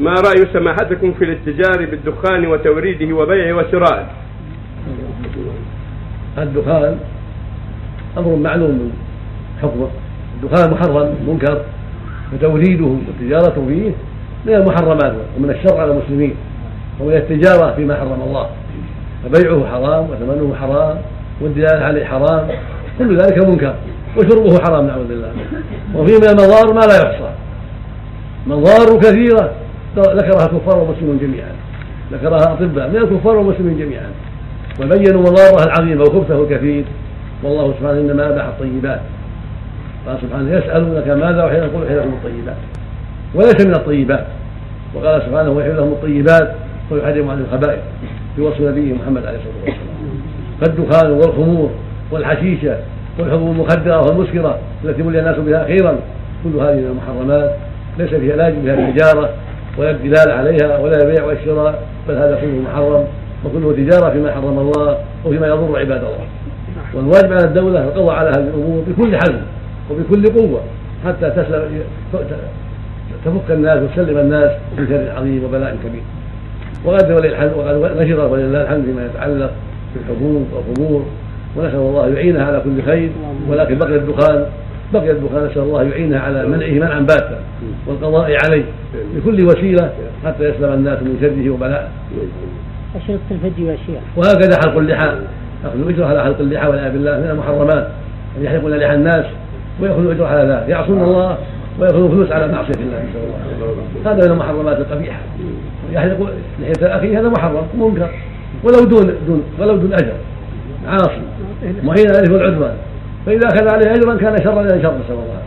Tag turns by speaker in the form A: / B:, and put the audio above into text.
A: ما رأي سماحتكم في الاتجار بالدخان وتوريده وبيعه وشرائه؟
B: الدخان أمر معلوم من حكمه. الدخان محرم منكر. وتوريده والتجارة فيه من المحرمات ومن الشر على المسلمين. ومن التجارة فيما حرم الله. فبيعه حرام وثمنه حرام والدلالة عليه حرام. كل ذلك منكر. وشربه حرام نعوذ بالله. وفيه من المضار ما لا يحصى. مضار كثيرة. ذكرها الكفار والمسلمون جميعا. ذكرها أطباء من الكفار والمسلمين جميعا. وبينوا مضاره العظيمة وخبثه الكثير. والله سبحانه إنما أباح الطيبات. قال سبحانه يسألونك ماذا وحين يقول حين لهم الطيبات. وليس من الطيبات. وقال سبحانه ويحل لهم الطيبات. ويحرم عن الخبائث. في وصف نبيه محمد عليه الصلاة والسلام. فالدخان والخمور والحشيشة والحبوب المخدرة والمسكرة التي ملي الناس بها أخيرا. كل هذه من المحرمات. ليس فيها لا يجب فيها التجاره ولا الدلال عليها ولا البيع والشراء بل هذا كله محرم وكله تجارة فيما حرم الله وفيما يضر عباد الله. والواجب على الدولة القضاء على هذه الأمور بكل حزم وبكل قوة حتى تسلم تفك الناس وتسلم الناس من شر عظيم وبلاء كبير. وقد وقد نشر ولله الحمد فيما يتعلق بالحبوب والخمور ونسأل الله يعينها على كل خير ولكن بقي الدخان بقي الدخان نسأل الله يعينها على منعه منعا باتا والقضاء عليه بكل وسيلة حتى يسلم الناس من شره وبلائه.
C: أشرطة الفدي والشيخ.
B: وهكذا حلق اللحى. أخذ الأجرة على حلق اللحى والعياذ بالله من المحرمات. أن يحلقون لحى الناس ويأخذوا الأجرة على ذلك. يعصون الله ويأخذوا فلوس على معصية الله نسأل الله. هذا من المحرمات القبيحة. يحلق لحية أخيه هذا محرم منكر ولو دون دون ولو دون أجر. عاصي معين عليه العدوان فإذا أخذ عليه أجرا كان شرا إلى شر نسأل الله.